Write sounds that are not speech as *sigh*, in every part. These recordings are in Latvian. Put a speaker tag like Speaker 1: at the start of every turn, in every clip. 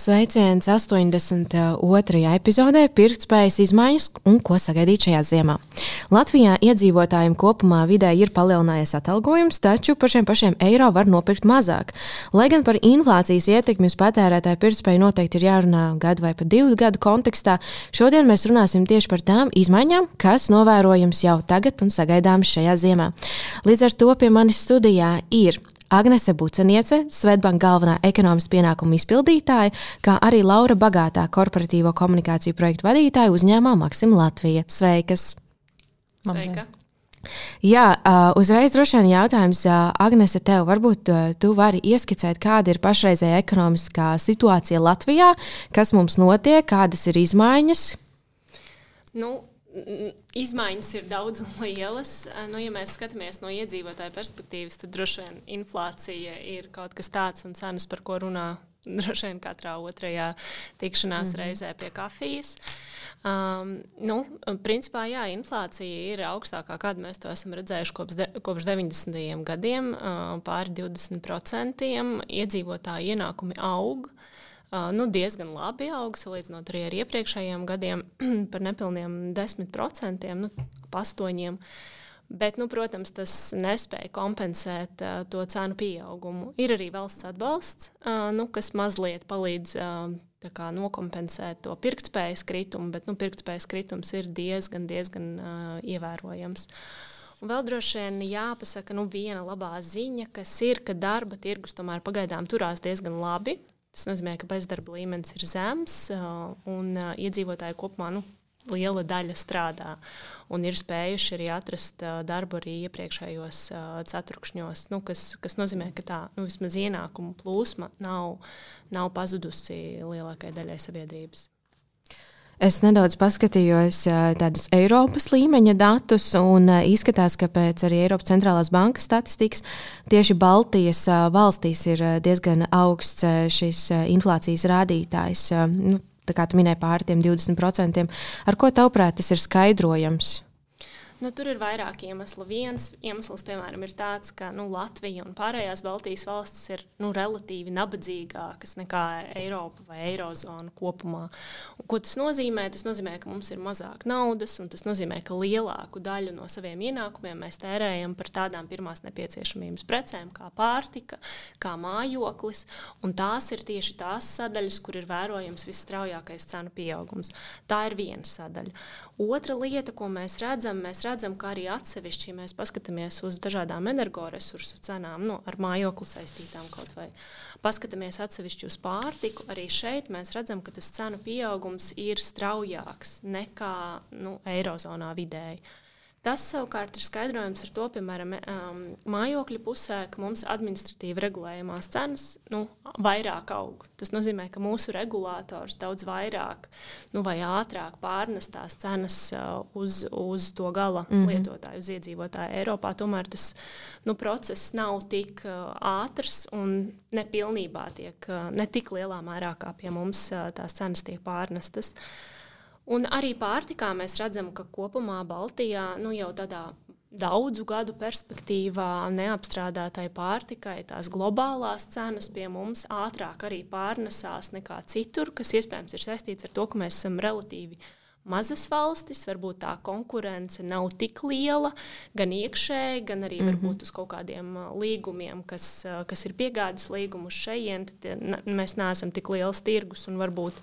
Speaker 1: Sveiciens 82. epizodē - pirktspējas izmaiņas un ko sagaidīt šajā ziemā. Latvijā iedzīvotājiem kopumā vidē ir palielinājies atalgojums, taču par šiem pašiem eiro var nopirkt mazāk. Lai gan par inflācijas ietekmi uz patērētāju pirktspēju noteikti ir jārunā gadu vai pat divu gadu kontekstā, šodien mēs runāsim tieši par tām izmaiņām, kas novērojams jau tagad un sagaidāmas šajā ziemā. Līdz ar to pie manis studijā ir Agnese Buceniece, Svetbanka galvenā ekonomikas pienākuma izpildītāja, kā arī Laura Bagātā, korporatīvo komunikāciju projektu vadītāja uzņēmumā Maksim Latvija. Sveikas!
Speaker 2: Sveika!
Speaker 1: Jā, uzreiz droši vien jautājums, Agnese, tev varbūt tu vari ieskicēt, kāda ir pašreizējā ekonomiskā situācija Latvijā, kas mums notiek, kādas ir izmaiņas?
Speaker 2: Nu, Izmaiņas ir daudz un lielas. Nu, ja mēs skatāmies no iedzīvotāja perspektīvas, tad droši vien inflācija ir kaut kas tāds un cenas, par ko runā *laughs* droši vien katrā otrajā tikšanās mm -hmm. reizē pie kafijas. Um, nu, principā, jā, inflācija ir augstākā, kādu mēs to esam redzējuši kopš, de, kopš 90. gadiem, uh, pāri 20%. Iedzīvotāju ienākumi aug. Nu, diezgan labi aug, salīdzinot arī ar iepriekšējiem gadiem, *clears throat* par nepilniem 10%, nu, ap 8%. Bet, nu, protams, tas nespēja kompensēt uh, to cenu pieaugumu. Ir arī valsts atbalsts, uh, nu, kas mazliet palīdz uh, kā, nokompensēt to pirktspējas kritumu, bet nu, pirktspējas kritums ir diezgan, diezgan uh, ievērojams. Un vēl droši vien jāpasaka nu, viena labā ziņa, kas ir, ka darba tirgus tomēr pagaidām turās diezgan labi. Tas nozīmē, ka bezdarba līmenis ir zems un iedzīvotāji kopumā nu, liela daļa strādā un ir spējuši arī atrast darbu arī iepriekšējos ceturkšņos, nu, kas, kas nozīmē, ka tā nu, vismaz ienākumu plūsma nav, nav pazudusi lielākajai daļai sabiedrības.
Speaker 1: Es nedaudz paskatījos tādus Eiropas līmeņa datus, un izskatās, ka pēc arī Eiropas centrālās bankas statistikas tieši Baltijas valstīs ir diezgan augsts šis inflācijas rādītājs. Nu, tā kā tu minēji, pāri tiem 20%. Ar ko tavuprāt tas ir skaidrojams?
Speaker 2: Nu, tur ir vairāk iemeslu. Viens iemesls, piemēram, ir tāds, ka nu, Latvija un pārējās Baltijas valstis ir nu, relatīvi nabadzīgākas nekā Eiropa vai Eirozona kopumā. Un, ko tas nozīmē? Tas nozīmē, ka mums ir mazāk naudas, un tas nozīmē, ka lielāku daļu no saviem ienākumiem mēs tērējam par tādām pirmās nepieciešamības precēm, kā pārtika, kā mājoklis. Tās ir tieši tās sadaļas, kur ir vērojams visstraujākais cenu pieaugums. Tā ir viena sadaļa. Otra lieta, ko mēs redzam, mēs redzam redzam, ka arī atsevišķi, ja mēs paskatāmies uz dažādām energoresursu cenām, nu, ar mājokli saistītām kaut vai paskatāmies atsevišķi uz pārtiku, arī šeit mēs redzam, ka tas cenu pieaugums ir straujāks nekā nu, Eirozonā vidēji. Tas savukārt ir skaidrojams ar to, piemēram, um, mājokļu pusē, ka mums administratīvi regulējumās cenas nu, vairāk aug. Tas nozīmē, ka mūsu regulators daudz vairāk nu, vai ātrāk pārnes tās cenas uh, uz, uz to gala mm -hmm. lietotāju, uz iedzīvotāju Eiropā. Tomēr tas nu, process nav tik uh, ātrs un nepilnībā tiek ne tik lielā mērā kā pie mums tās cenas tiek pārnestas. Uh, Un arī pārtikā mēs redzam, ka kopumā Baltijā nu, jau tādā daudzu gadu perspektīvā neapstrādātai pārtikai tās globālās cenas pie mums ātrāk arī pārnesās nekā citur, kas iespējams ir saistīts ar to, ka mēs esam relatīvi mazas valstis, varbūt tā konkurence nav tik liela, gan iekšēji, gan arī mm -hmm. varbūt uz kaut kādiem līgumiem, kas, kas ir piegādes līgumi uz šejienes. Mēs neesam tik liels tirgus un varbūt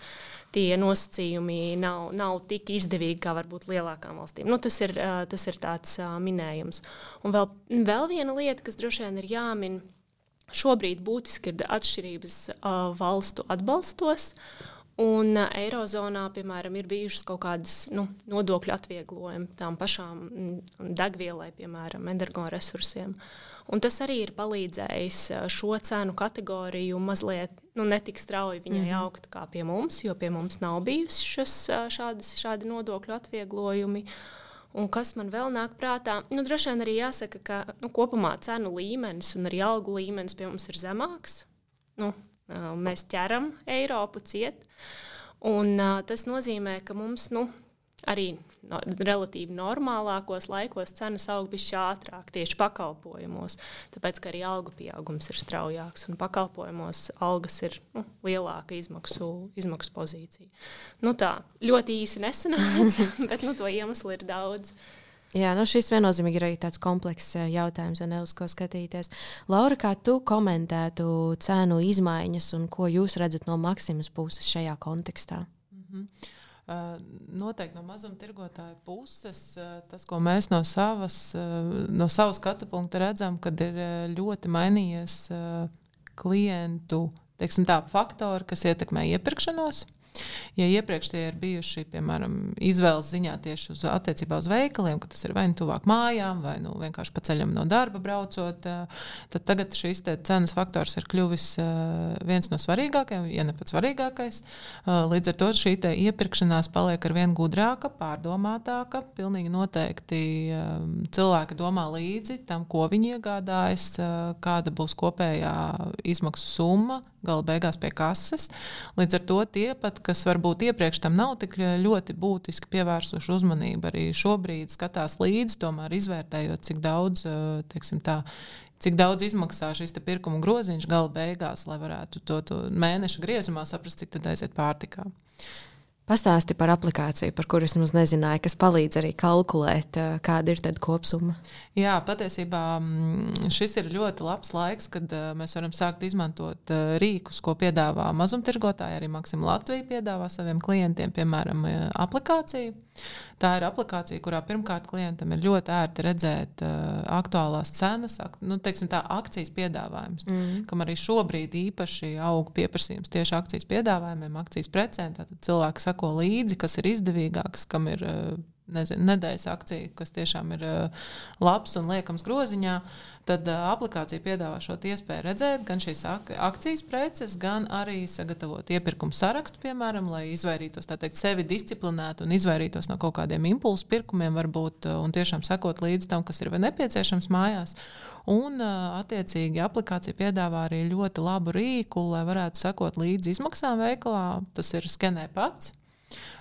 Speaker 2: tie nosacījumi nav, nav tik izdevīgi kā varbūt lielākām valstīm. Nu, tas, ir, tas ir tāds minējums. Un vēl, vēl viena lieta, kas droši vien ir jāmin, šobrīd būtiski ir atšķirības valstu atbalstos. Un Eirozonā, piemēram, ir bijušas kaut kādas nu, nodokļu atvieglojumi tām pašām degvielai, piemēram, energoresursiem. Un tas arī ir palīdzējis šo cenu kategoriju mazliet nu, netik strauji viņai mm -hmm. augt kā pie mums, jo pie mums nav bijusi šas, šādas, šādi nodokļu atvieglojumi. Un kas man vēl nāk prātā, nu, droši vien arī jāsaka, ka nu, kopumā cenu līmenis un arī algu līmenis pie mums ir zemāks. Nu, mēs ķeram Eiropu ciet. Un, uh, tas nozīmē, ka mums nu, arī no, relatīvi normālākos laikos cenas aug bišķi ātrāk tieši pakalpojumos, tāpēc ka arī algu pieaugums ir straujāks un pakalpojumos algas ir nu, lielāka izmaksu, izmaksu pozīcija. Nu tā, ļoti īsi nesanāca, *laughs* bet nu, to iemeslu ir daudz.
Speaker 1: Jā, nu šis viennozīmīgi ir arī tāds komplekss jautājums, ne uz ko skatīties. Laura, kā tu komentētu cenu izmaiņas un ko jūs redzat no Maksimas puses šajā kontekstā? Mm -hmm.
Speaker 3: Noteikti no mazumtirgotāja puses, tas, ko mēs no savas, no savas skatu punkta redzam, kad ir ļoti mainījies klientu teiksim, tā, faktori, kas ietekmē iepirkšanos. Ja iepriekš tie ir bijuši, piemēram, izvēles ziņā tieši uz attiecībā uz veikaliem, ka tas ir vai nu tuvāk mājām, vai nu vienkārši pa ceļam no darba braucot, tad tagad šīs cenas faktors ir kļuvis viens no svarīgākajiem, ja ne pats svarīgākais. Līdz ar to šī iepirkšanās paliek ar vien gudrāka, pārdomātāka. Pilnīgi noteikti cilvēki domā līdzi tam, ko viņi iegādājas, kāda būs kopējā izmaksu summa gala beigās pie kases. Līdz ar to tie pat, kas varbūt iepriekš tam nav tik ļoti būtiski pievērsuši uzmanību, arī šobrīd skatās līdzi, tomēr izvērtējot, cik daudz, eh, teiksim, tā, cik daudz izmaksā šis pirkuma groziņš gala beigās, lai varētu to, to mēneša griezumā saprast, cik tad aiziet pārtikā.
Speaker 1: Pastāsti par aplikāciju, par kuras es nezināju, kas palīdz arī kalkulēt, eh, kāda ir kopsumma.
Speaker 3: Jā, patiesībā mm, šis ir ļoti labs laiks, kad eh, mēs varam sākt izmantot eh, rīkus, ko piedāvā mazumtirgotāji. Arī Maksima Latvija piedāvā saviem klientiem, piemēram, aplikāciju. Tā ir aplikācija, kurā pirmkārt klientam ir ļoti ērti redzēt uh, aktuālās cenas, ak, nu, teiksim, tā akcijas piedāvājums, mm. kam arī šobrīd īpaši aug pieprasījums tieši akcijas piedāvājumiem, akcijas precēm. Tad cilvēki sako līdzi, kas ir izdevīgāks, kam ir. Uh, nezinu, nedēļas akcija, kas tiešām ir uh, labs un liekams groziņā, tad uh, aplikācija piedāvā šo iespēju redzēt gan šīs ak akcijas preces, gan arī sagatavot iepirkuma sarakstu, piemēram, lai izvairītos teikt, sevi disciplinētu un izvairītos no kaut kādiem impulsu pirkumiem, varbūt, un tiešām sekot līdzi tam, kas ir nepieciešams mājās. Un, attiecīgi, aplikācija piedāvā arī ļoti labu rīku, lai varētu sekot līdzi izmaksām veikalā. Tas ir skenē pats.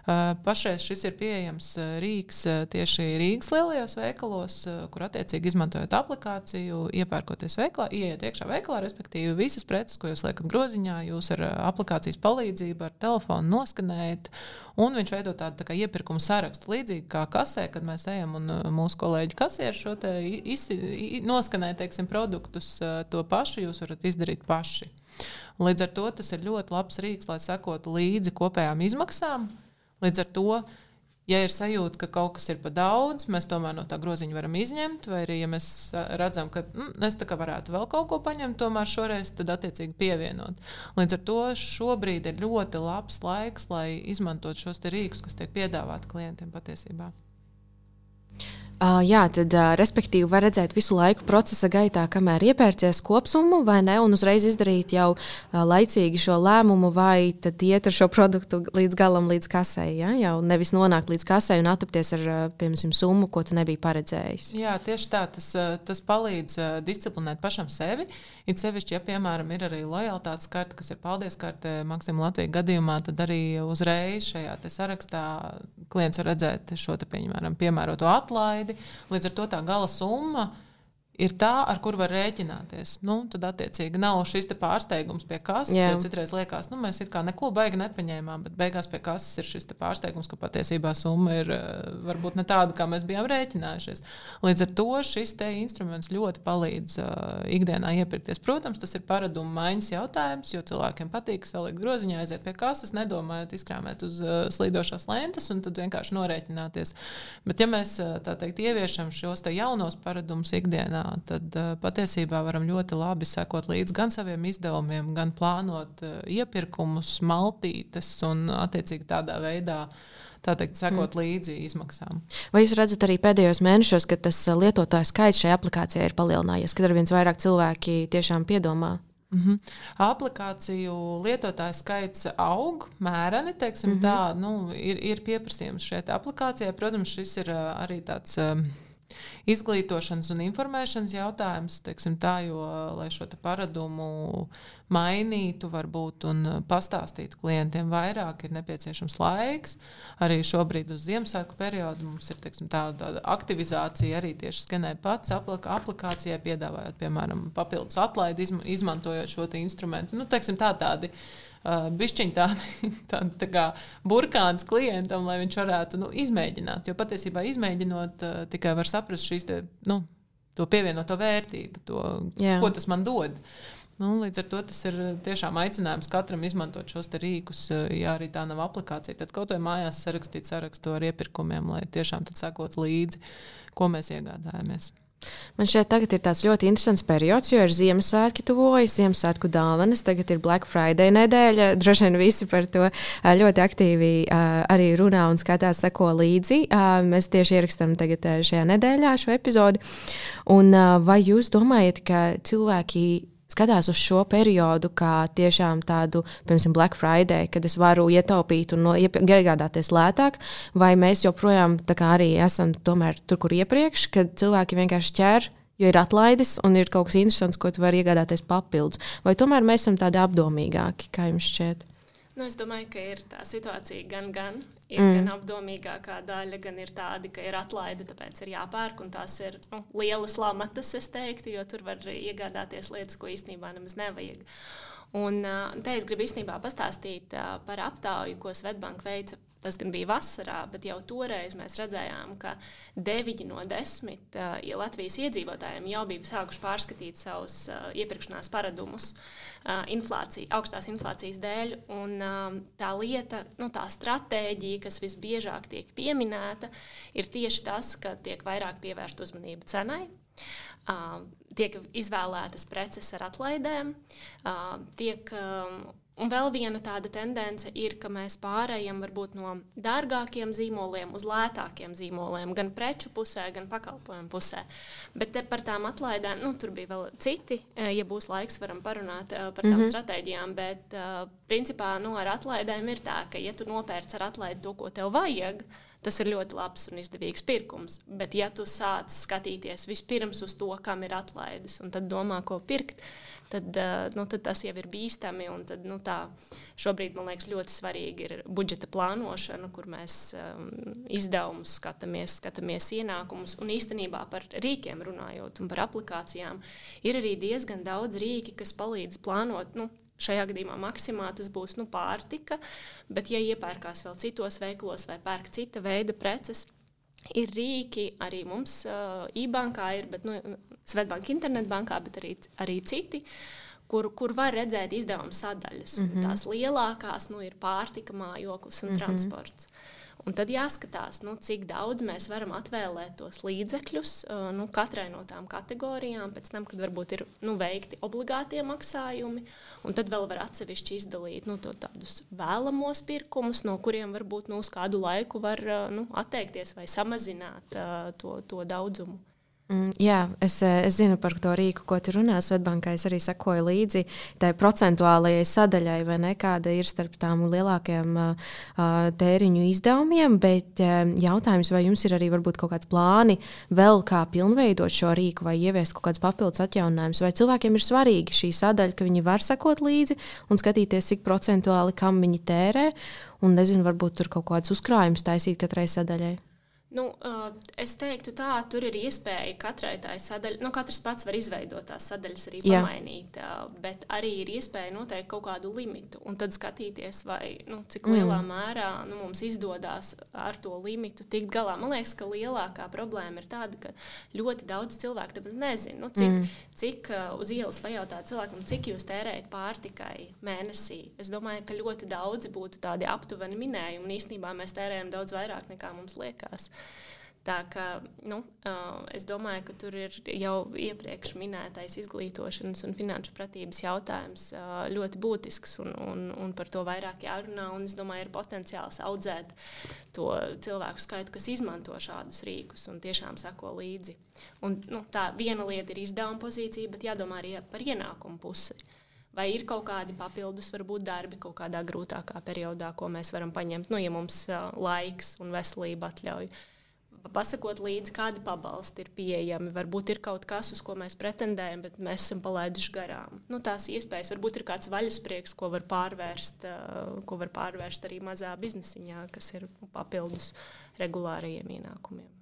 Speaker 3: Eh, pašreiz šis ir pieejams eh, Rīgas eh, tieši Rīgas lielajos veikalos, kur attiecīgi izmantojot aplikāciju, iepērkoties veikalā, ieiet iekšā veikalā, respektīvi visas preces, ko jūs liekat groziņā, jūs ar aplikācijas palīdzību, ar telefonu noskanējat. Un viņš veido tādu tā kā iepirkuma sarakstu. Līdzīgi kā kasē, kad mēs ejam un mūsu kolēģi kasieri šo noskanēt teiksim, produktus, to pašu jūs varat izdarīt paši. Līdz ar to tas ir ļoti labs rīks, lai sekotu līdzi kopējām izmaksām, Līdz ar to, ja ir sajūta, ka kaut kas ir par daudz, mēs tomēr no tā groziņa varam izņemt, vai arī, ja mēs redzam, ka mm, es tā kā varētu vēl kaut ko paņemt, tomēr šoreiz tad attiecīgi pievienot. Līdz ar to šobrīd ir ļoti labs laiks, lai izmantot šos rīkus, kas tiek piedāvāti klientiem patiesībā.
Speaker 1: Uh, jā, tad, uh, respektīvi, var redzēt visu laiku procesa gaitā, kamēr iepērcies kopsumu, vai ne, un uzreiz izdarīt jau uh, laicīgi šo lēmumu, vai tad iet ar šo produktu līdz galam, līdz kasei. Ja? Jau nevis nonākt līdz kasei un attapties ar, piemēram, summu, ko tu nebija paredzējis.
Speaker 3: Jā, tieši tā. Tas, tas palīdz disciplinēt pašam sevi. It sevišķi, ja, piemēram, ir arī lojalitātes karte, kas ir paldies karte Maksimā Latvijas gadījumā, tad arī uzreiz šajā sarakstā klients var redzēt šo, te, piemēram, piemēroto atlaidi veidi. Līdz ar to tā gala summa ir tā, ar kur var rēķināties. Nu, tad, attiecīgi, nav šis pārsteigums pie kases. Jā. Jo citreiz liekas, nu, mēs kā neko baigi nepaņēmām, bet beigās pie kases ir šis pārsteigums, ka patiesībā summa ir eh, varbūt ne tāda, kā mēs bijām rēķinājušies. Līdz ar to šis instruments ļoti palīdz uh, ikdienā iepirkties. Protams, tas ir paradumu maiņas jautājums, jo cilvēkiem patīk salikt groziņā, aiziet pie kases, nedomājot, izkrāmēt uz uh, slīdošās lentes un tad vienkārši norēķināties. Bet, ja mēs tā teikt, ieviešam šos jaunos paradumus ikdienā, tad uh, patiesībā varam ļoti labi sekot līdzi gan saviem izdevumiem, gan plānot uh, iepirkumus, maltītes un attiecīgi tādā veidā. Tā teikt, sekot mm. līdzi izmaksām.
Speaker 1: Vai jūs redzat arī pēdējos mēnešos, ka tas lietotāju skaits šajā aplikācijā ir palielinājies, kad ar viens vairāk cilvēki tiešām piedomā
Speaker 3: Mm -hmm. Applikāciju lietotāju skaits aug mēreni, teiksim, mm -hmm. tā, nu, ir, ir pieprasījums šai aplikācijai. Protams, šis ir arī tāds. Um, izglītošanas un informēšanas jautājums, tā, jo, lai šo paradumu mainītu, varbūt un pastāstītu klientiem vairāk, ir nepieciešams laiks. Arī šobrīd uz Ziemassvētku periodu mums ir teiksim, tāda, tāda aktivizācija arī tieši skanēja pats aplikācijai, piedāvājot, piemēram, papildus atlaidi, izmantojot šo instrumentu. Nu, teiksim, tā, tādi, uh, bišķiņi *laughs* tādi, tādi tā kā burkāns klientam, lai viņš varētu nu, izmēģināt. Jo patiesībā izmēģinot, uh, tikai var saprast šīs te, nu, to pievienoto vērtību, to, Jā. ko tas man dod. Nu, līdz ar to tas ir tiešām aicinājums katram izmantot šos rīkus. Ja arī tā nav aplikācija, tad kaut vai mājās sarakstīt sarakstu ar iepirkumiem, lai tiešām sekot līdzi, ko mēs iegādājamies.
Speaker 1: Man šeit tagad ir tāds ļoti interesants periods, jo ir Ziemassvētki tuvojas, Ziemassvētku dāvanas, tagad ir Black Friday nedēļa. *laughs* Droši vien visi par to ļoti aktīvi arī runā un skatās, seko līdzi. Mēs tieši ierakstām tagad šajā nedēļā šo epizodi. Un vai jūs domājat, ka cilvēki skatās uz šo periodu kā tiešām tādu, piemēram, Black Friday, kad es varu ietaupīt un iegādāties lētāk, vai mēs joprojām arī esam tur, kur iepriekš, kad cilvēki vienkārši ķer. Jo ir atlaides un ir kaut kas interesants, ko tu vari iegādāties papildus. Vai tomēr mēs esam tādi apdomīgāki, kā jums šķiet?
Speaker 2: Nu, es domāju, ka ir tā situācija gan, gan. Ir mm. gan apdomīgākā daļa, gan ir tāda, ka ir atlaide, tāpēc ir jāpērk. Tās ir nu, lielas lamatas, es teiktu, jo tur var iegādāties lietas, ko īstenībā nemaz nevajag. Un te es gribu īstenībā pastāstīt par aptauju, ko Svetbank veica Tas gan bija vasarā, bet jau toreiz mēs redzējām, ka 9 no 10 uh, Latvijas iedzīvotājiem jau bija sākuši pārskatīt savus uh, iepirkšanās paradumus uh, inflācija, augstās inflācijas dēļ. Un, uh, tā lieta, nu, tā stratēģija, kas visbiežāk tiek pieminēta, ir tieši tas, ka tiek vairāk pievērsta uzmanība cenai. Uh, tiek izvēlētas preces ar atlaidēm, uh, tiek um, Un vēl viena tāda tendence ir, ka mēs pārējām varbūt no dārgākiem zīmoliem uz lētākiem zīmoliem, gan preču pusē, gan pakalpojumu pusē. Bet par tām atlaidēm, nu, tur bija vēl citi, e, ja būs laiks, varam parunāt e, par tām mm -hmm. stratēģijām. Bet, e, principā, nu, ar atlaidēm ir tā, ka, ja tu nopērci ar atlaidi to, ko tev vajag, tas ir ļoti labs un izdevīgs pirkums. Bet, ja tu sāc skatīties vispirms uz to, kam ir atlaides, un tad domā, ko pirkt, tad, uh, nu, tad tas jau ir bīstami. Tad, nu, tā, šobrīd man liekas ļoti svarīgi ir budžeta plānošana, kur mēs um, izdevumus skatāmies, skatāmies ienākumus. Un īstenībā par rīkiem runājot un par aplikācijām, ir arī diezgan daudz rīki, kas palīdz plānot. Nu, Šajā gadījumā maksimā tas būs nu, pārtika, bet, ja iepērkās vēl citos veiklos vai pērk cita veida preces, ir rīki arī mums, uh, e-bankā, ir, bet nu, Svetbanka internetbankā, bet arī, arī citi. Kur, kur var redzēt izdevumu sadaļas. Mm -hmm. Tās lielākās nu, ir pārtika, mājoklis un mm -hmm. transports. Un tad jāskatās, nu, cik daudz mēs varam atvēlēt tos līdzekļus nu, katrai no tām kategorijām, pēc tam, kad varbūt ir nu, veikti obligātie maksājumi. Un tad vēl var atsevišķi izdalīt nu, tādus vēlamos pirkumus, no kuriem varbūt nu, uz kādu laiku var nu, atteikties vai samazināt uh, to, to daudzumu.
Speaker 1: Mm, jā, es, eh, es zinu par to rīku, ko tu runā. Svetbankā es arī sekoju līdzi tai procentuālajai sadaļai, ne, kāda ir starp tām lielākajām uh, tēriņu izdevumiem. Bet uh, jautājums, vai jums ir arī varbūt kaut kāds plāni vēl kā pilnveidot šo rīku vai ieviest kaut kādus papildus atjauninājumus, vai cilvēkiem ir svarīgi šī sadaļa, ka viņi var sekot līdzi un skatīties, cik procentuāli kam viņi tērē, un nezinu, varbūt tur kaut kādus uzkrājumus taisīt katrai sadaļai.
Speaker 2: Nu, es teiktu, tā tur ir iespēja katrai tai sadaļai. Nu, katrs pats var izveidot tās sadaļas, arī Jā. pamainīt, bet arī ir iespēja noteikt kaut kādu limitu un tad skatīties, vai, nu, cik mm. lielā mērā nu, mums izdodas ar to limitu tikt galā. Man liekas, ka lielākā problēma ir tāda, ka ļoti daudz cilvēku nemaz nezina, nu, cik, mm. cik uz ielas pajautāt cilvēkam, cik jūs tērējat pārtikai mēnesī. Es domāju, ka ļoti daudzi būtu tādi aptuveni minējumi, un īstenībā mēs tērējam daudz vairāk nekā mums liekas. Tā kā, nu, es domāju, ka tur ir jau iepriekš minētais izglītošanas un finanšu pratības jautājums ļoti būtisks, un, un, un par to vairāk jārunā. Es domāju, ir potenciāls audzēt to cilvēku skaitu, kas izmanto šādus rīkus un tiešām sako līdzi. Un, nu, tā viena lieta ir izdevuma pozīcija, bet jādomā arī par ienākumu pusi. Vai ir kaut kādi papildus, varbūt darbi kaut kādā grūtākā periodā, ko mēs varam paņemt, nu, ja mums laiks un veselība atļauj. Pasakot līdzi, kādi pabalsti ir pieejami. Varbūt ir kaut kas, uz ko mēs pretendējam, bet mēs esam palaiduši garām. Nu, tās iespējas, varbūt ir kāds vaļasprieks, ko var pārvērst, ko var pārvērst arī mazā biznesiņā, kas ir papildus regulārajiem ienākumiem.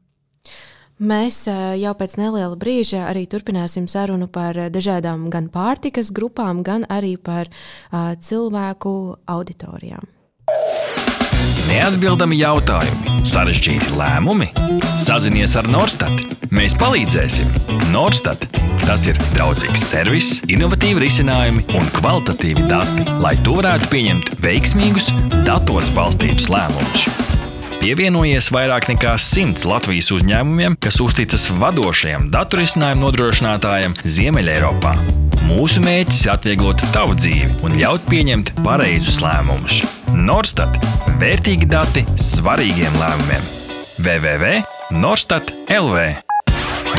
Speaker 1: Mēs jau pēc neliela brīža arī turpināsim sarunu par dažādām gan pārtikas grupām, gan arī par cilvēku auditorijām.
Speaker 4: Neatbildami jautājumi, sarežģīti lēmumi. Sazinies ar Norstat. Mēs palīdzēsim. Norstat. Tas ir draudzīgs servis, innovatīvi risinājumi un kvalitatīvi dati, lai to varētu pieņemt veiksmīgus, datos balstītus lēmumus pievienojies vairāk nekā simts Latvijas uzņēmumiem, kas uzticas vadošajam datorisinājumu nodrošinātājam Ziemeļeiropā. Mūsu mērķis ir atvieglot tavu dzīvi un ļaut pieņemt pareizus lēmumus. Norstat - vērtīgi dati svarīgiem lēmumiem. www.norstat LV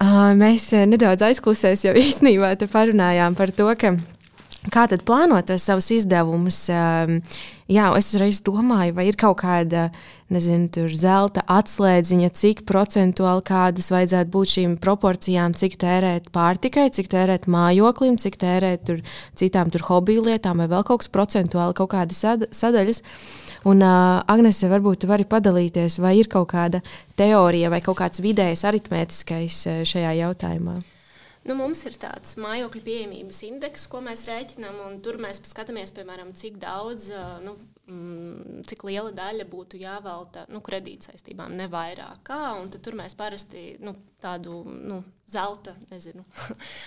Speaker 1: Mēs nedaudz aizklusēs jau *laughs* īstenībā parunājām par to, ka Kā tad plānot savus izdevumus? Jā, es uzreiz domāju, vai ir kaut kāda nezinu, zelta atslēdziņa, cik procentuāli kādas vajadzētu būt šīm proporcijām, cik tērēt pārtikai, cik tērēt mājoklim, cik tērēt tur, citām tur hobiju lietām, vai vēl kaut kas procentuāli, kaut kādas sadaļas. Un, uh, Agnese, varbūt jūs varat padalīties, vai ir kaut kāda teorija vai kaut kāds vidējs aritmētiskais šajā jautājumā?
Speaker 2: Nu, mums ir tāds mājokļu pieejamības indeks, ko mēs rēķinām, un tur mēs skatāmies, piemēram, cik daudz, nu, mm, cik liela daļa būtu jāvelta nu, kredītsaistībām, ne vairāk. Kā, tur mēs parasti nu, tādu nu, zelta nezinu,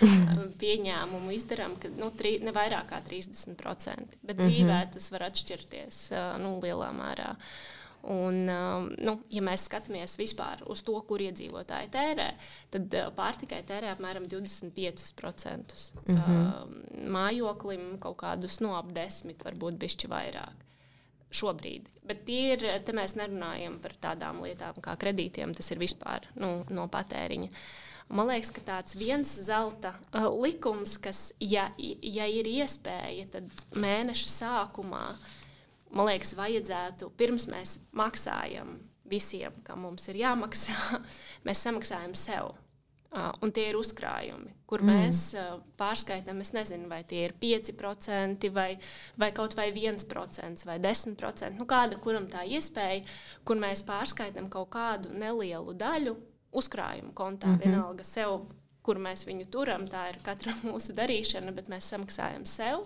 Speaker 2: *laughs* pieņēmumu izdarām, ka nu, tri, ne vairāk kā 30%. Bet mm -hmm. dzīvē tas var atšķirties nu, lielā mērā. Un, nu, ja mēs skatāmies vispār uz to, kur iedzīvotāji tērē, tad pārtikai tērē apmēram 25%. Mm -hmm. Mājoklim kaut kādus no nu, ap 10, varbūt bišķi vairāk. Šobrīd. Bet ir, te mēs nerunājam par tādām lietām kā kredītiem, tas ir vispār nu, no patēriņa. Man liekas, ka tāds viens zelta uh, likums, kas, ja, ja ir iespēja, tad mēneša sākumā man liekas, vajadzētu pirms mēs maksājam visiem, kam mums ir jāmaksā, *laughs* mēs samaksājam sev. Un tie ir uzkrājumi, kur mm. mēs pārskaitām, es nezinu, vai tie ir 5% vai, vai kaut vai 1% vai 10%. Nu, kāda kuram tā iespēja, kur mēs pārskaitām kaut kādu nelielu daļu uzkrājumu kontā, mm -hmm. vienalga sev kur mēs viņu turam. Tā ir katra *laughs* mūsu darīšana, bet mēs samaksājam sev.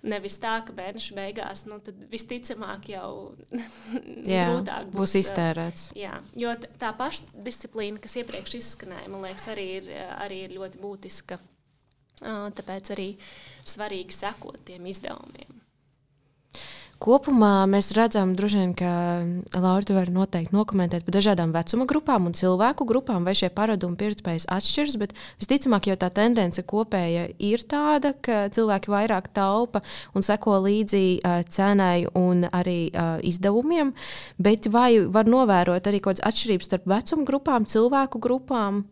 Speaker 2: Nevis tā, ka mēneša beigās nu, visticamāk jau *laughs*
Speaker 1: jā, būs, būs iztērēts.
Speaker 2: Jā, jo tā pašdisciplīna, kas iepriekš izskanēja, man liekas, arī ir, arī ir ļoti būtiska. Tāpēc arī svarīgi sekot tiem izdevumiem.
Speaker 1: Kopumā mēs redzam, vien, ka Laura to var noteikti nokomentēt par dažādām vecuma grupām un cilvēku grupām, vai šie paradumi pirktspējas atšķiras. Bet visticamāk, jau tā tendence kopēja ir tāda, ka cilvēki vairāk taupa un seko līdzi uh, cenai un arī uh, izdevumiem. Bet vai var novērot arī kaut kādas atšķirības starp vecuma grupām, cilvēku grupām?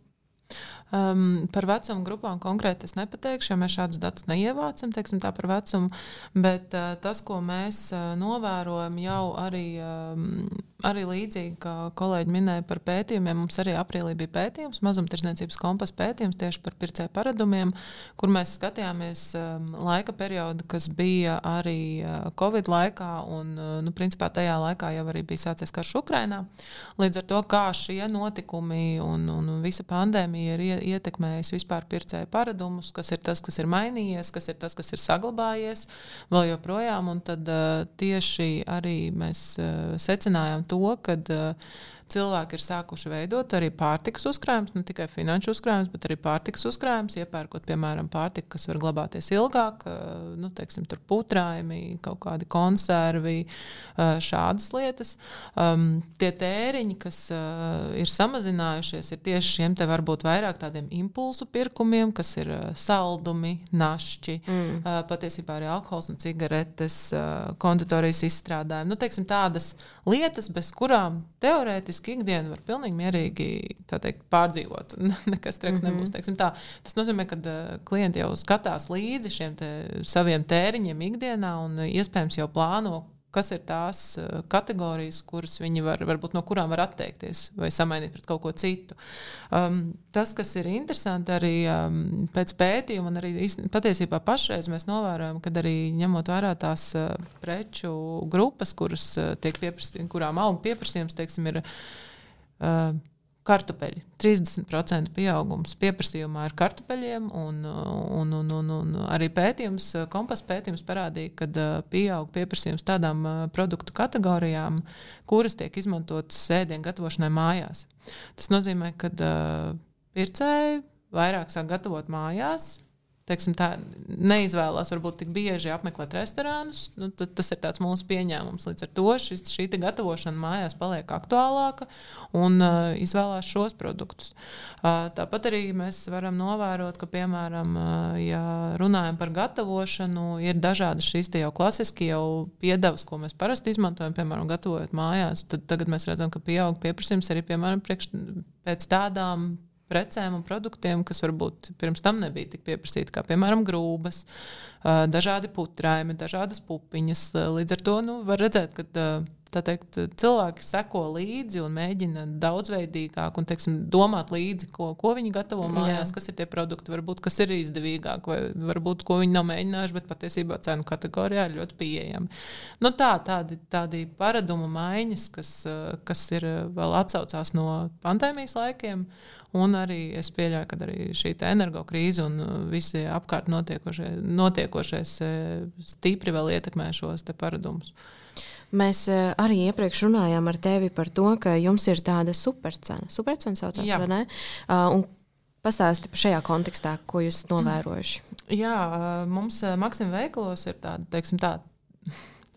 Speaker 3: Um, par vecumu grupām konkrēti es nepateikšu, jo mēs šādus datus neievācam teiksim, par vecumu. Bet uh, tas, ko mēs uh, novērojam, jau arī, um, arī līdzīgi, kā kolēģi minēja par pētījumiem, mums arī aprīlī bija pētījums, mazumtirdzniecības kompas pētījums tieši par pircēju paradumiem, kur mēs skatījāmies um, laika periodu, kas bija arī uh, Covid laikā, un uh, nu, principā tajā laikā jau arī bija sācies karš Ukrainā. Līdz ar to, kā šie notikumi un, un visa pandēmija ir ietekmējis vispār pircēju paradumus, kas ir tas, kas ir mainījies, kas ir tas, kas ir saglabājies vēl joprojām. Un tad uh, tieši arī mēs uh, secinājām to, ka uh, cilvēki ir sākuši veidot arī pārtikas uzkrājumus, ne tikai finanšu uzkrājumus, bet arī pārtikas uzkrājumus, iepērkot, piemēram, pārtiku, kas var glabāties ilgāk, nu, teiksim, tur putrājumi, kaut kādi konservi, šādas lietas. Um, tie tēriņi, kas uh, ir samazinājušies, ir tieši šiem te varbūt vairāk tādiem impulsu pirkumiem, kas ir saldumi, našķi, mm. uh, patiesībā arī alkohols un cigaretes, uh, konditorijas izstrādājumi. Nu, teiksim, tādas lietas, bez kurām teorētiski ikdiena var pilnīgi mierīgi teikt, pārdzīvot. *laughs* Nekas traks mm -hmm. nebūs. Tā. Tas nozīmē, ka uh, klienti jau skatās līdzi šiem saviem tēriņiem ikdienā un iespējams jau plāno, kas ir tās uh, kategorijas, kuras viņi var, varbūt no kurām var atteikties vai samainīt pret kaut ko citu. Um, tas, kas ir interesanti arī um, pēc pētījuma, un arī patiesībā pašreiz mēs novērojam, ka arī ņemot vērā tās uh, preču grupas, kuras uh, tiek pieprasītas, kurām auga pieprasījums, teiksim, ir. Uh, kartupeļi. 30% pieaugums pieprasījumā ir kartupeļiem, un, un, un, un, un arī pētījums, kompas pētījums parādīja, ka pieaug pieprasījums tādām produktu kategorijām, kuras tiek izmantotas sēdienu gatavošanai mājās. Tas nozīmē, ka pircēji vairāk sāk gatavot mājās, teiksim, tā, neizvēlās varbūt tik bieži apmeklēt restorānus. Nu, tas, tas ir mūsu pieņēmums. Līdz ar to šis, šī gatavošana mājās paliek aktuālāka un uh, izvēlās šos produktus. Uh, tāpat arī mēs varam novērot, ka, piemēram, uh, ja runājam par gatavošanu, ir dažādas šīs jau klasiski jau piedevas, ko mēs parasti izmantojam, piemēram, gatavojot mājās. Tad tagad mēs redzam, ka pieaug pieprasījums arī piemēram, priekš, pēc tādām precēm un produktiem, kas varbūt pirms tam nebija tik pieprasīti, kā piemēram grūbas, dažādi putrājumi, dažādas pupiņas. Līdz ar to nu, var redzēt, ka teikt, cilvēki seko līdzi un mēģina daudzveidīgāk un teiksim, domāt līdzi, ko, ko viņi gatavo mājās, Jā. kas ir tie produkti, varbūt kas ir izdevīgāk, vai varbūt ko viņi nav mēģinājuši, bet patiesībā cenu kategorijā ir ļoti pieejami. Nu, tā, tādi, tādi paradumu maiņas, kas, kas ir vēl atsaucās no pandēmijas laikiem. Un arī es pieļauju, ka arī šī energo krīze un visi apkārt notiekošie, notiekošais uh, stipri vēl ietekmē šos paradumus.
Speaker 1: Mēs uh, arī iepriekš runājām ar tevi par to, ka jums ir tāda supercena. Supercena saucās, Jā. vai ne? Un Pastāstiet par šajā kontekstā, ko jūs esat novērojuši.
Speaker 3: Jā, mums Maksim veikalos ir tāda, teiksim, tā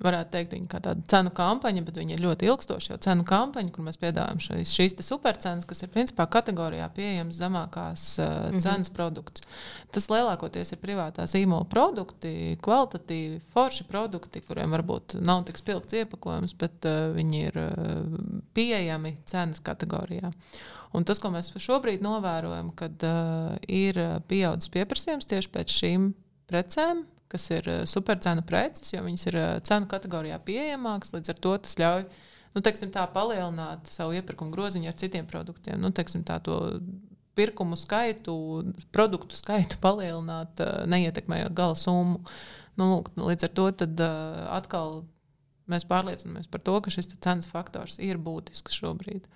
Speaker 3: varētu teikt, viņa kā tāda cenu kampaņa, bet viņa ir ļoti ilgstoša jau cenu kampaņa, kur mēs piedāvājam šīs, šīs supercenas, kas ir principā kategorijā pieejamas zemākās uh, mm -hmm. cenas produkts. Tas lielākoties ir privātā zīmola produkti, kvalitatīvi, forši produkti, kuriem varbūt nav tik spilgts iepakojums, bet uh, viņi ir uh, pieejami cenas kategorijā. Un tas, ko mēs šobrīd novērojam, kad uh, ir pieaudzis pieprasījums tieši pēc šīm precēm, kas ir eh, supercenu preces, jo viņas ir eh, cenu kategorijā pieejamākas. Līdz ar to tas ļauj nu, teiksim, tā, palielināt savu iepirkumu groziņu ar citiem produktiem. Nu, teiksim, tā, pirkumu skaitu, produktu skaitu palielināt, eh, neietekmējot gala summu. Nu, lūk, līdz ar to tad, uh, atkal mēs pārliecinamies par to, ka šis cenas faktors ir būtisks šobrīd.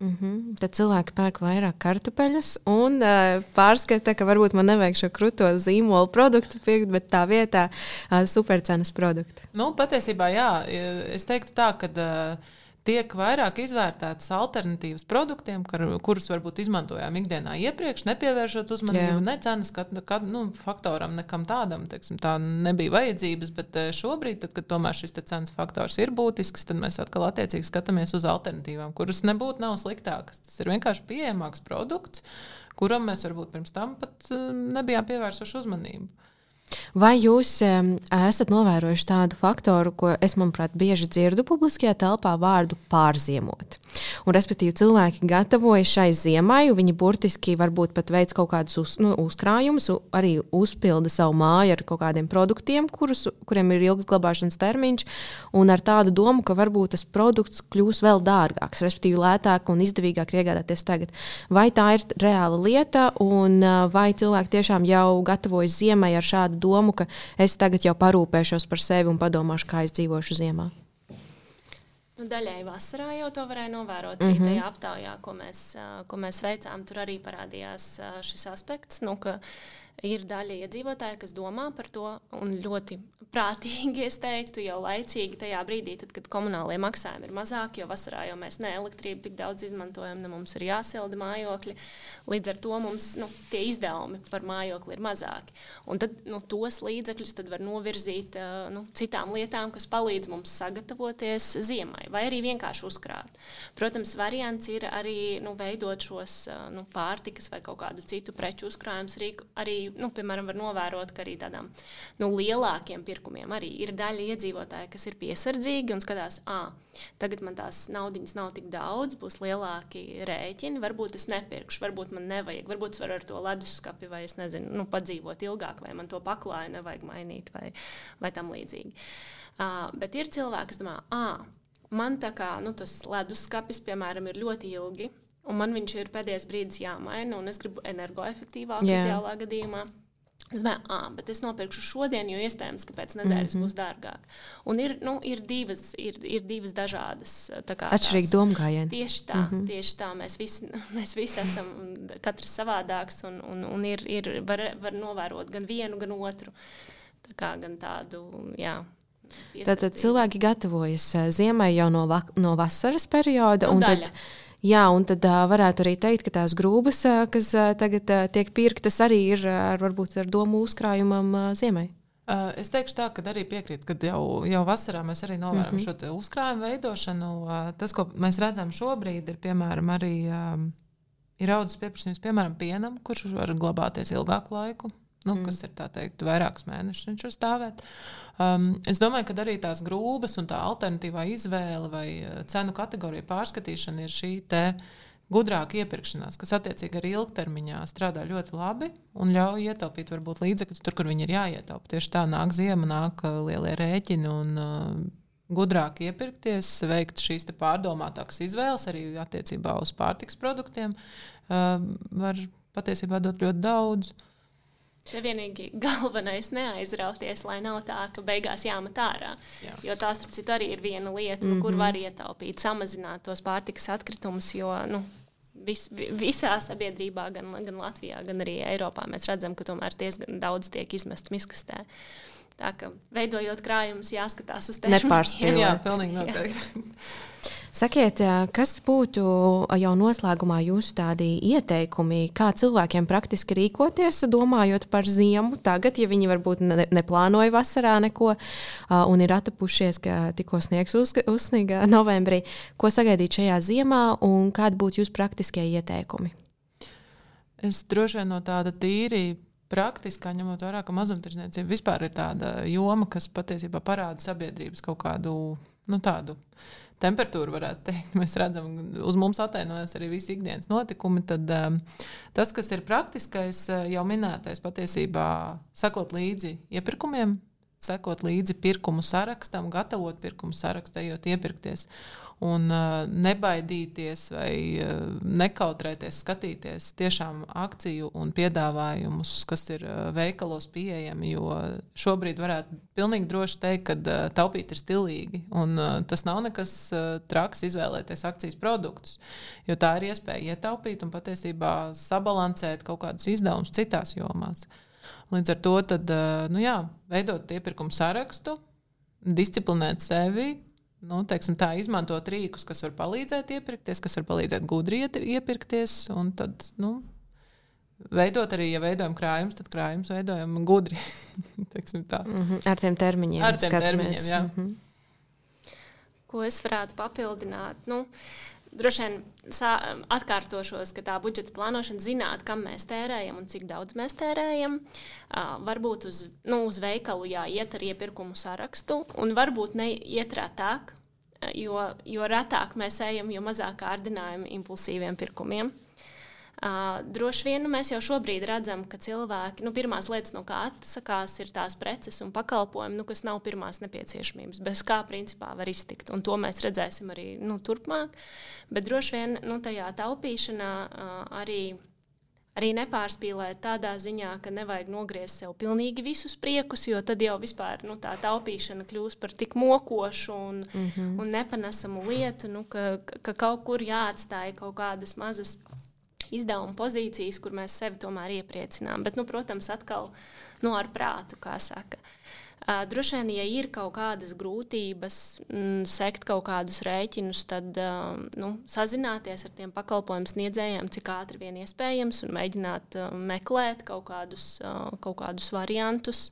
Speaker 1: Mm -hmm. Tad cilvēki pērk vairāk kartupeļus un uh, pārskata, ka varbūt man nevajag šo krūto zīmolu produktu pirkt, bet tā vietā uh, supercenas produktu.
Speaker 3: Nu, patiesībā, jā, es teiktu tā, ka. Uh, tiek vairāk izvērtētas alternatīvas produktiem, kar, kurus varbūt izmantojām ikdienā iepriekš, nepievēršot uzmanību ne cenas kad, kad, nu, faktoram, nekam tādam. Teiksim, tā nebija vajadzības, bet eh, šobrīd, tad, kad tomēr šis cenas faktors ir būtisks, tad mēs atkal attiecīgi skatāmies uz alternatīvām, kuras nebūtu nav sliktākas. Tas ir vienkārši pieejamāks produkts, kuram mēs varbūt pirms tam pat eh, nebijām pievērsuši uzmanību.
Speaker 1: Vai jūs esat novērojuši tādu faktoru, ko es, manuprāt, bieži dzirdu publiskajā telpā vārdu pārziemot? Un, respektīvi, cilvēki gatavojas šai ziemai, viņi burtiski varbūt pat veids kaut kādus uz, nu, uzkrājumus, arī uzpilda savu māju ar kaut kādiem produktiem, kurus, kuriem ir ilgs glabāšanas termiņš, un ar tādu domu, ka varbūt tas produkts kļūs vēl dārgāks, respektīvi, lētāk un izdevīgāk iegādāties tagad. Vai tā ir reāla lieta, un vai cilvēki tiešām jau gatavojas ziemai ar šādu domu, ka es tagad jau parūpēšos par sevi un padomāšu, kā es dzīvošu ziemā?
Speaker 2: Nu, daļai vasarā jau to varēja novērot. Mm -hmm. tajā aptaujā, ko mēs, ko mēs veicām, tur arī parādījās šis aspekts, nu, ka ir daļa iedzīvotāja, kas domā par to un ļoti prātīgi, es teiktu, jau laicīgi tajā brīdī, tad, kad komunālie maksājumi ir mazāki, jo vasarā jau mēs ne elektrību tik daudz izmantojam, ne mums ir jāsilda mājokļi. Līdz ar to mums nu, tie izdevumi par mājokli ir mazāki. Un tad nu, tos līdzekļus tad var novirzīt nu, citām lietām, kas palīdz mums sagatavoties ziemai, vai arī vienkārši uzkrāt. Protams, variants ir arī nu, veidot šos nu, pārtikas vai kaut kādu citu preču uzkrājumus. Arī, nu, piemēram, var novērot, ka arī tādām nu, lielākiem pirkumiem arī ir daļa iedzīvotāji, kas ir piesardzīgi un skatās, ah, tagad man tās naudas nav tik daudz, būs lielāki rēķini, varbūt es nepirkšu, varbūt man nevajag, varbūt es varu ar to leduskapi vai es nezinu, nu, padzīvot ilgāk, vai man to paklāju nevajag mainīt vai, vai tam līdzīgi. Uh, bet ir cilvēki, kas domā, ah, man tā kā nu, tas leduskapis, piemēram, ir ļoti ilgi. Un man viņš ir pēdējais brīdis jāmaina, un es gribu energoefektīvāku yeah. ideālā gadījumā. Es domāju, ah, bet es nopirkšu šodien, jo iespējams, ka pēc nedēļas mm -hmm. būs dārgāk. Un ir, nu, ir, divas, ir, ir divas dažādas
Speaker 1: atšķirīgas domgājieni.
Speaker 2: Tieši tā, mm -hmm. tieši tā. Mēs visi, *laughs* mēs visi esam katrs savādāks un, un, un ir, ir, var, var novērot gan vienu, gan otru. Tā kā, gan tādu, jā.
Speaker 1: Tātad cilvēki gatavojas ziemai jau no, va no vasaras perioda.
Speaker 2: Nu, daļa.
Speaker 1: tad, Jā, un tad uh, varētu arī teikt, ka tās grūdas, uh, kas uh, tagad uh, tiek pirktas, arī ir ar, varbūt, ar domu uzkrājumam uh, ziemai.
Speaker 3: Uh, es teikšu tā, ka arī piekrītu, ka jau, jau vasarā mēs arī novērojam mm -hmm. šo uzkrājumu veidošanu. Uh, tas, ko mēs redzam šobrīd, ir piemēram arī um, ir audzes pieprasījums, piemēram, pienam, kurš var glabāties ilgāku laiku nu, mm. kas ir teikt, vairākus mēnešus viņš var stāvēt. Um, es domāju, ka arī tās grūdas un tā alternatīvā izvēle vai uh, cenu kategorija pārskatīšana ir šī gudrāka iepirkšanās, kas attiecīgi arī ilgtermiņā strādā ļoti labi un ļauj ietaupīt varbūt līdzekļus tur, kur viņi ir jāietaupa. Tieši tā nāk ziema, nāk uh, lielie rēķini un uh, gudrāk iepirkties, veikt šīs pārdomātākas izvēles arī attiecībā uz pārtiks produktiem, uh, var patiesībā dot ļoti daudz.
Speaker 2: Te vienīgi galvenais *laughs* neaizrauties, lai nav tā, ka beigās jāmet ārā. Jā. Jo tā, starp citu, arī ir viena lieta, mm -hmm. kur mhm. var ietaupīt, samazināt tos pārtikas atkritumus. Jo, nu, vis, visā sabiedrībā, gan, gan Latvijā, gan arī Eiropā, mēs redzam, ka tomēr diezgan daudz tiek izmests miskastē. Tā kā veidojot krājumus, jāskatās uz
Speaker 1: tevi. Nepārspīlēt. *laughs*
Speaker 3: Jā, pilnīgi noteikti. *laughs*
Speaker 1: Sakiet, kas būtu jau noslēgumā jūsu tādi ieteikumi, kā cilvēkiem praktiski rīkoties, domājot par ziemu tagad, ja viņi varbūt ne, neplānoja vasarā neko un ir atapušies, ka tikko sniegs uz, uzsniga novembrī, ko sagaidīt šajā ziemā un kādi būtu jūsu praktiskie ieteikumi?
Speaker 3: Es droši vien no tāda tīri praktiskā, ņemot vērā, ka mazumtirdzniecība vispār ir tāda joma, kas patiesībā parāda sabiedrības kaut kādu nu, tādu temperatūru, varētu teikt. Mēs redzam, uz mums atainojas arī visi ikdienas notikumi. Tad um, tas, kas ir praktiskais, uh, jau minētais, patiesībā sakot līdzi iepirkumiem, sekot līdzi pirkumu sarakstam, gatavot pirkumu sarakstu, ejot iepirkties un uh, nebaidīties vai uh, nekautrēties, skatīties tiešām akciju un piedāvājumus, kas ir uh, veikalos pieejami. Jo šobrīd varētu pilnīgi droši teikt, ka uh, taupīt ir stilīgi. Un, uh, tas nav nekas uh, traks izvēlēties akcijas produktus, jo tā ir iespēja ietaupīt un patiesībā sabalansēt kaut kādus izdevumus citās jomās. Līdz ar to tad, uh, nu jā, veidot iepirkumu sarakstu, disciplinēt sevi, nu, teiksim, tā, izmantot rīkus, kas var palīdzēt iepirkties, kas var palīdzēt gudri iepirkties. Un tad, nu, veidot arī, ja veidojam krājumus, tad krājumus veidojam gudri. *laughs* mm
Speaker 1: -hmm, ar tiem termiņiem.
Speaker 3: Ar tiem skatāmies. termiņiem, jā. Mm -hmm.
Speaker 2: Ko es varētu papildināt? Nu, Droši vien atkārtošos, ka tā budžeta plānošana, zināt, kam mēs tērējam un cik daudz mēs tērējam. Uh, varbūt uz, nu, uz veikalu jāiet ar iepirkumu sarakstu, un varbūt neiet retāk, jo, jo retāk mēs ejam, jo mazāk kārdinājumi impulsīviem pirkumiem. Uh, droši vien nu, mēs jau šobrīd redzam, ka cilvēki, nu, pirmās lietas, no kā atsakās, ir tās preces un pakalpojumi, nu, kas nav pirmās nepieciešamības, bez kā principā var iztikt. Un to mēs redzēsim arī nu, turpmāk. Bet droši vien nu, tajā taupīšanā uh, arī arī nepārspīlēt tādā ziņā, ka nevajag nogriezt sev pilnīgi visus priekus, jo tad jau vispār nu, tā taupīšana kļūst par tik mokošu un, mm -hmm. un nepanesamu lietu, nu, ka, ka kaut kur jāatstāj kaut kādas mazas izdevuma pozīcijas, kur mēs sevi tomēr iepriecinām. Bet, nu, protams, atkal nu, ar prātu, kā saka. Uh, droši vien, ja ir kaut kādas grūtības, mm, sekt kaut kādus rēķinus, tad uh, nu, sazināties ar tiem pakalpojumu sniedzējiem, cik ātri vien iespējams, un mēģināt uh, meklēt kaut kādus, uh, kaut kādus variantus.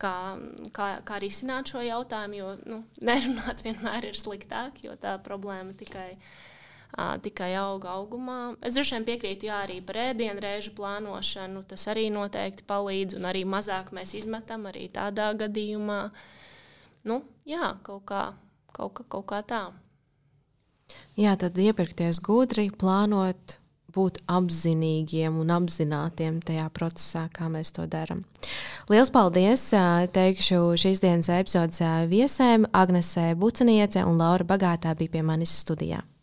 Speaker 2: Kā, kā, kā risināt šo jautājumu, jo nu, nerunāt *laughs* vienmēr ir sliktāk, jo tā problēma tikai ir tikai auga augumā. Es droši vien piekrītu, jā, arī par ēdienu reižu plānošanu. Tas arī noteikti palīdz, un arī mazāk mēs izmetam arī tādā gadījumā. Nu, jā, kaut kā, kaut kā, kaut kā tā.
Speaker 1: Jā, tad iepirkties gudri, plānot, būt apzinīgiem un apzinātiem tajā procesā, kā mēs to darām. Lielas paldies! Teikšu šīs dienas epizodes viesēm Agnesē Buceniece un Laura Bagātā bija pie manis studijā.